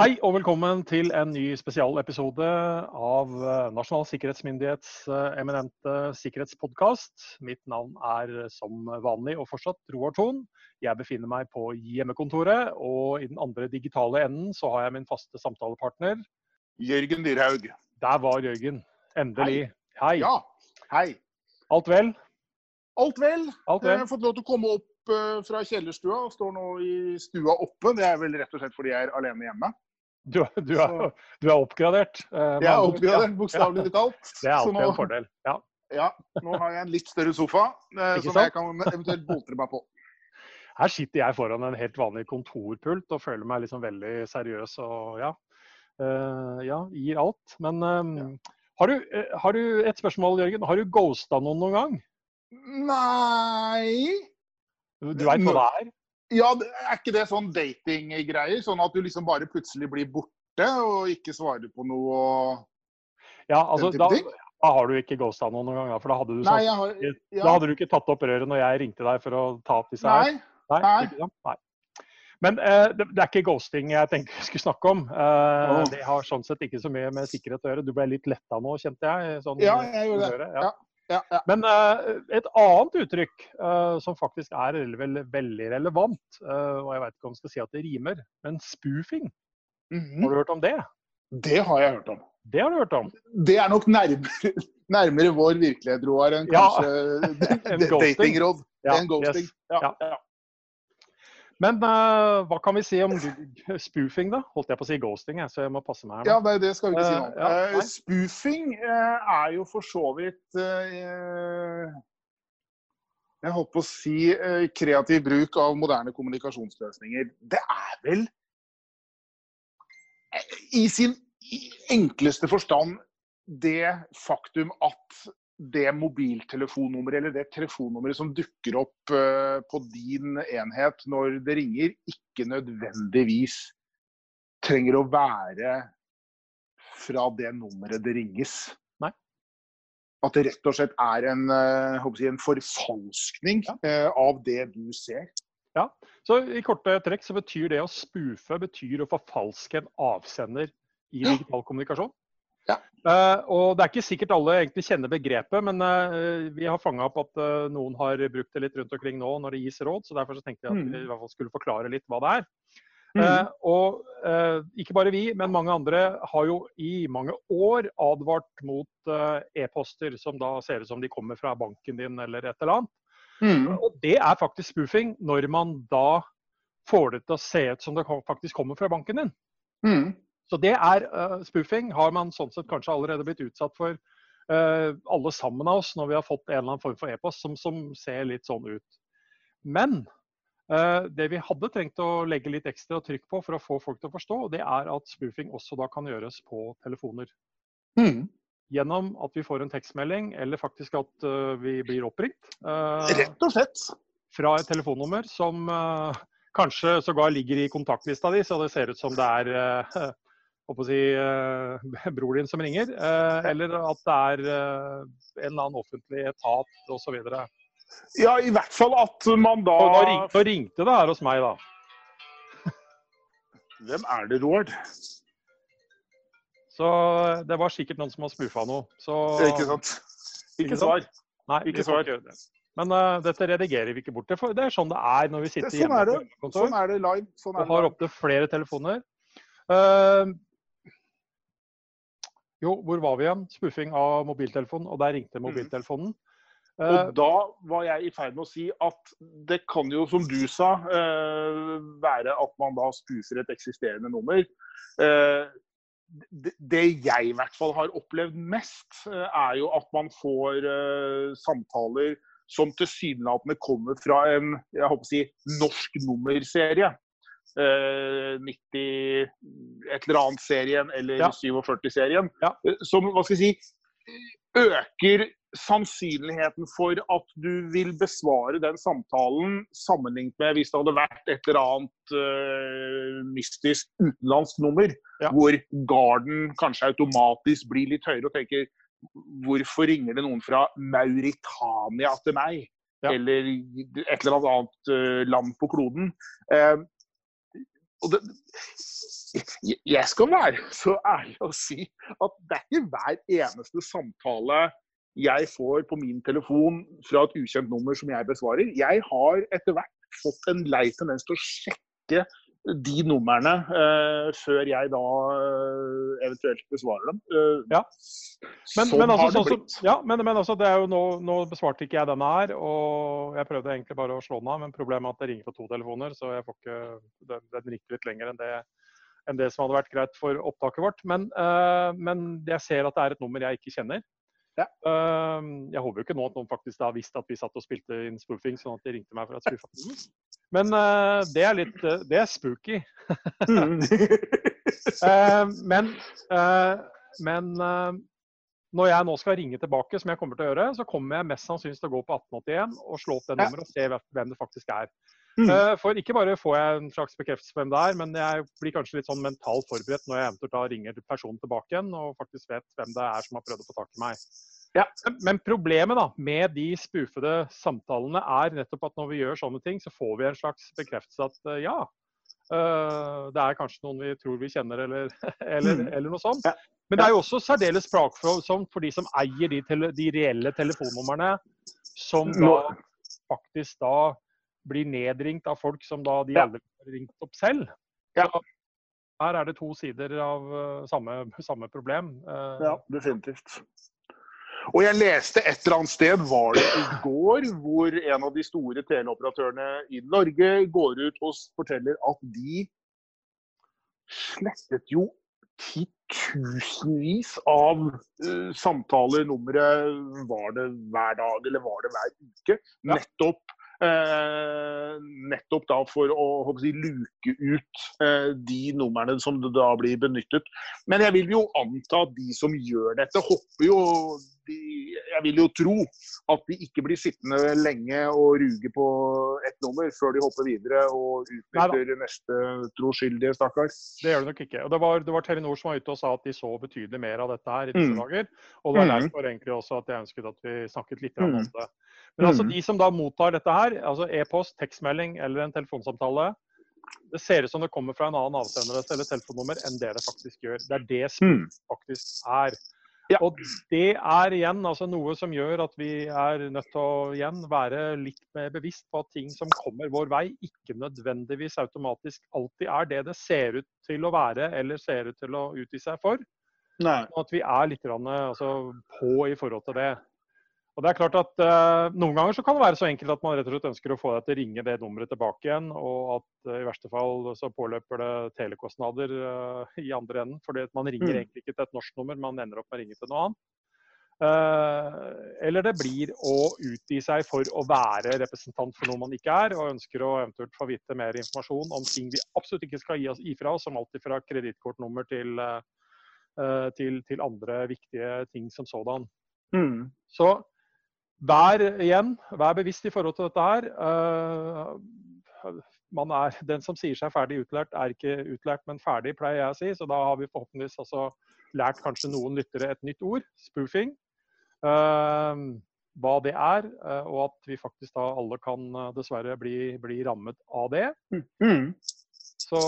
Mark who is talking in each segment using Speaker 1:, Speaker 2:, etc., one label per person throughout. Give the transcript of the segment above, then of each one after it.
Speaker 1: Hei og velkommen til en ny spesialepisode av eh, Nasjonal sikkerhetsmyndighets eh, eminente sikkerhetspodkast. Mitt navn er som vanlig og fortsatt Roar Thon. Jeg befinner meg på hjemmekontoret, og i den andre digitale enden så har jeg min faste samtalepartner.
Speaker 2: Jørgen Dyrhaug.
Speaker 1: Der var Jørgen. Endelig. Hei.
Speaker 2: Ja, hei.
Speaker 1: Alt vel?
Speaker 2: Alt vel.
Speaker 1: Alt vel.
Speaker 2: Jeg har fått lov til å komme opp eh, fra kjellerstua og står nå i stua oppe. Det er vel rett og slett fordi jeg er alene hjemme.
Speaker 1: Du, du, er, du er oppgradert. eh,
Speaker 2: Jeg er oppgradert, bokstavelig talt.
Speaker 1: Det er alltid
Speaker 2: nå,
Speaker 1: en fordel. Ja.
Speaker 2: ja, nå har jeg en litt større sofa eh, som jeg kan eventuelt boltre meg på.
Speaker 1: Her sitter jeg foran en helt vanlig kontorpult og føler meg liksom veldig seriøs og ja. Uh, ja, gir alt. Men eh, har, du, eh, har du et spørsmål, Jørgen? Har du ghosta noen noen gang?
Speaker 2: Nei
Speaker 1: Du veit hva det er?
Speaker 2: Ja, er ikke det sånn datinggreier? Sånn at du liksom bare plutselig blir borte og ikke svarer på noe og
Speaker 1: Ja, altså,
Speaker 2: Den type ting?
Speaker 1: da har du ikke ghosta noen noen gang, for da hadde du
Speaker 2: Nei,
Speaker 1: sagt
Speaker 2: jeg har
Speaker 1: Da hadde du ikke tatt opp røret når jeg ringte deg for å ta opp disse her.
Speaker 2: Nei.
Speaker 1: Nei. Men eh, det, det er ikke ghosting jeg tenkte vi skulle snakke om. Eh,
Speaker 2: oh.
Speaker 1: Det har sånn sett ikke så mye med sikkerhet å gjøre. Du ble litt letta nå, kjente jeg. Sånn,
Speaker 2: Ja, jeg gjorde det.
Speaker 1: ja.
Speaker 2: Ja. Ja, ja.
Speaker 1: Men uh, et annet uttrykk uh, som faktisk er veldig, veldig relevant, uh, og jeg vet ikke om jeg skal si at det rimer, men spoofing.
Speaker 2: Mhm.
Speaker 1: Har du hørt om det?
Speaker 2: Det har jeg hørt om.
Speaker 1: Det har du hørt om.
Speaker 2: Det er nok nærmere, nærmere vår virkelighet, Roar, enn
Speaker 1: Ja.
Speaker 2: kanskje
Speaker 1: En ghosting.
Speaker 2: datingråd.
Speaker 1: Ja,
Speaker 2: en ghosting.
Speaker 1: yes.
Speaker 2: Ja,
Speaker 1: Ja.
Speaker 2: ja.
Speaker 1: Men uh, hva kan vi si om spoofing, da? Holdt jeg på å si ghosting, jeg, så jeg må passe meg her.
Speaker 2: ja, nei, det skal vi ikke si om.
Speaker 1: Eh, ja,
Speaker 2: Eh, spoofing uh, er jo for så vidt Jeg holdt på å si kreativ bruk av moderne kommunikasjonsløsninger. Det er vel i sin enkleste forstand det faktum at det mobiltelefonnummeret eller det telefonnummeret som dukker opp eh, på din enhet når det ringer, ikke nødvendigvis trenger å være fra det nummeret det ringes.
Speaker 1: Nei.
Speaker 2: At det rett og slett er en, eh, jeg en forfalskning ja. av det du ser.
Speaker 1: Ja, Så i korte trekk så betyr det å spoofe betyr å forfalske en avsender i digital kommunikasjon. Eh, og det er ikke sikkert alle egentlig kjenner begrepet, men uh, vi har fanga opp at uh, noen har brukt det litt rundt omkring nå når det gis råd, så derfor så tenkte jeg at
Speaker 2: Mm.
Speaker 1: vi i hvert fall skulle forklare litt hva det er. Mm. og ikke bare vi, men mange andre har jo i mange år advart mot e-poster som da ser ut som de kommer fra banken din eller et eller annet.
Speaker 2: Mm.
Speaker 1: Og det er faktisk spoofing når man da får det til å se ut som det faktisk kommer fra banken din.
Speaker 2: Mm.
Speaker 1: Så det er uh, spoofing. Har man sånn sett kanskje allerede blitt utsatt for uh, alle sammen av oss når vi har fått en eller annen form for e-post som, som ser litt sånn ut. Men uh, det vi hadde trengt å legge litt ekstra trykk på for å få folk til å forstå, det er at spoofing også da kan gjøres på telefoner.
Speaker 2: Mm.
Speaker 1: Gjennom at vi får en tekstmelding, eller faktisk at vi blir oppringt.
Speaker 2: Rett og slett.
Speaker 1: fra et telefonnummer som kanskje sågar ligger i kontaktlista di, så det ser ut som det er håper å si, eh, bror din som ringer. eh, eller at det er eh, en eller annen offentlig etat osv. Og,
Speaker 2: Ja, i hvert fall at man da
Speaker 1: og nå, ringte, ringte det her hos meg, da.
Speaker 2: Hvem er det, Roald?
Speaker 1: Så det var sikkert noen som har spoofa noe. Så,
Speaker 2: Ikke sant?
Speaker 1: Ikke
Speaker 2: svar.
Speaker 1: Nei,
Speaker 2: Ikke svar.
Speaker 1: ikke. Men uh, dette redigerer vi ikke bort. Det, for det er sånn det er når vi sitter
Speaker 2: Sånn
Speaker 1: hjemme
Speaker 2: det.
Speaker 1: på hjemmekontor.
Speaker 2: Sånn er det live. Sånn er
Speaker 1: og
Speaker 2: det
Speaker 1: har
Speaker 2: live.
Speaker 1: opptil flere telefoner. Eh, jo, hvor var vi igjen? Spoofing av mobiltelefonen, og der ringte mobiltelefonen. Eh,
Speaker 2: Og da var jeg i ferd med å si at det kan jo, som du sa, eh, være at man da spoofer et eksisterende nummer. Eh, det, jeg i hvert fall har opplevd mest, eh, er jo at man får eh, samtaler som tilsynelatende kommer fra en jeg håper å si, norsk nummerserie. Eh, 90 et eller annet serien eller
Speaker 1: Ja.
Speaker 2: 47-serien.
Speaker 1: Ja.
Speaker 2: Eh, Som hva skal jeg si, øker sannsynligheten for at du vil besvare den samtalen sammenlignet med hvis det hadde vært et eller annet uh, mystisk utenlandsk nummer,
Speaker 1: Ja.
Speaker 2: hvor garden kanskje automatisk blir litt høyere og tenker Hvorfor ringer det noen fra Mauritania til meg?
Speaker 1: Ja.
Speaker 2: Eller et eller annet eh, land på kloden. Eh, og det, jeg skal være så ærlig å si at det er ikke hver eneste samtale jeg får på min telefon fra et ukjent nummer som jeg besvarer. Jeg har etter hvert fått en lei tendens til å sjekke de numrene uh, før jeg da uh, eventuelt besvarer dem. Uh,
Speaker 1: ja. Men, sånn men, altså, sånn som, ja, men, men altså, det er jo nå, nå, besvarte ikke jeg denne her, og jeg prøvde egentlig bare å slå den av. Men problemet er at det ringer på to telefoner, så jeg får ikke, den, den ringer litt lenger enn det, enn det, som hadde vært greit for opptaket vårt. Men, men jeg ser at det er et nummer jeg ikke kjenner. Ja. jeg håper jo ikke nå at noen faktisk da visste at vi satt og spilte inn spoofing, sånn at de ringte meg for at spoofa. Men uh, det er litt uh, Det er spooky. uh, men men når jeg nå skal ringe tilbake, som jeg kommer til å gjøre, så kommer jeg mest sannsynlig til å gå på 1881 og slå opp det nummeret og se hvem det faktisk er. Mm. For ikke bare får jeg en slags bekreftelse på hvem det er, men jeg blir kanskje litt sånn mentalt forberedt når jeg eventuelt da ringer personen tilbake igjen og faktisk vet hvem det er som har prøvd å få tak i meg. Ja. Men problemet da, med de spoofede samtalene er nettopp at når vi gjør sånne ting, så får vi en slags bekreftelse at uh, ja, uh, det er kanskje noen vi tror vi kjenner, eller, eller, mm. eller noe sånt. Ja. Men det er jo også særdeles plagsomt for de som eier de, tele, de reelle telefonnumrene, som da faktisk da blir nedringt av folk som da de aldri har ringt opp selv. Ja. her er det to sider av uh, samme, samme, problem.
Speaker 2: ja, definitivt. Og jeg leste et eller annet sted, var det i går, hvor en av de store teleoperatørene i Norge går ut og forteller at de slettet jo titusenvis av uh, samtaler, numre, var det hver dag eller var det hver uke, nettopp Eh, nettopp da for å si, luke ut eh, de numrene som da blir benyttet. Men jeg vil jo anta at de som gjør dette, hopper jo de, Jeg vil jo tro at de ikke blir sittende lenge og ruge på ett nummer før de hopper videre og utnytter neste troskyldige, stakkar.
Speaker 1: Det gjør de nok ikke. Og det var, det var, Telenor som var ute og sa at de så betydelig mer av dette her i disse mm. dager. Og det var mm. derfor egentlig også at jeg ønsket at vi snakket litt om mm. det. Men altså mm. de som da mottar dette her, altså e-post, tekstmelding eller en telefonsamtale, det ser ut som det kommer fra en annen avsender eller telefonnummer enn det det faktisk gjør. Det er det som faktisk er. Ja. Og det er igjen altså noe som gjør at vi er nødt til å igjen være litt mer bevisst på at ting som kommer vår vei, ikke nødvendigvis automatisk alltid er det det ser ut til å være eller ser ut til å utgi seg for. Nei. At vi er litt altså, på i forhold til det. Og det er klart at uh, Noen ganger så kan det være så enkelt at man rett og slett ønsker å få deg til å ringe det nummeret tilbake igjen, og at uh, i verste fall så påløper det telekostnader uh, i andre enden. fordi at man ringer mm. egentlig ikke til et norsk nummer, man ender opp med å ringe til noe annet. eller det blir å utgi seg for å være representant for noe man ikke er, og ønsker å eventuelt få vite mer informasjon om ting vi absolutt ikke skal gi oss ifra oss, som alltid fra kredittkortnummer til, til, til, andre viktige ting som sådan. Mm. Så Vær igjen, vær bevisst i forhold til dette her. Uh, er, den som sier seg ferdig utlært, er ikke utlært, men ferdig, pleier jeg å si. Så da har vi forhåpentligvis altså lært kanskje noen lyttere et nytt ord, spoofing. Uh, hva det er, uh, og at vi faktisk da alle kan dessverre bli, bli rammet av det. Mm.
Speaker 2: Så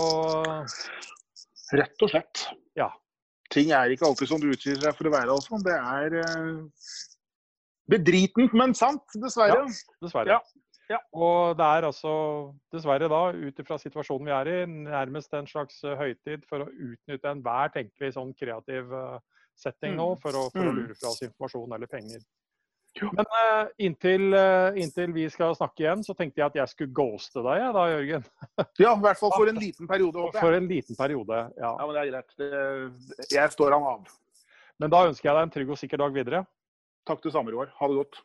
Speaker 2: Rett og slett. Ja. Ting er ikke alltid som du utgir seg for å være. Altså. Det er Bedritent, men sant, dessverre.
Speaker 1: Ja, dessverre. Ja. Ja. Og det er altså dessverre da, ut ifra situasjonen vi er i, nærmest en slags eh, høytid for å utnytte enhver tenkelig sånn kreativ uh, setting nå mm. for å, for å, mm. lure fra oss informasjon eller penger. Men uh, inntil, uh, inntil, vi skal snakke igjen, så tenkte jeg at jeg skulle ghoste deg da, Jørgen.
Speaker 2: Ja, i hvert fall for en liten periode. Håper
Speaker 1: jeg. For en liten periode, ja.
Speaker 2: ja men det er greit. Jeg står han av.
Speaker 1: Men da ønsker jeg deg en trygg og sikker dag videre.
Speaker 2: Takk det samme, Roar. Ha det godt.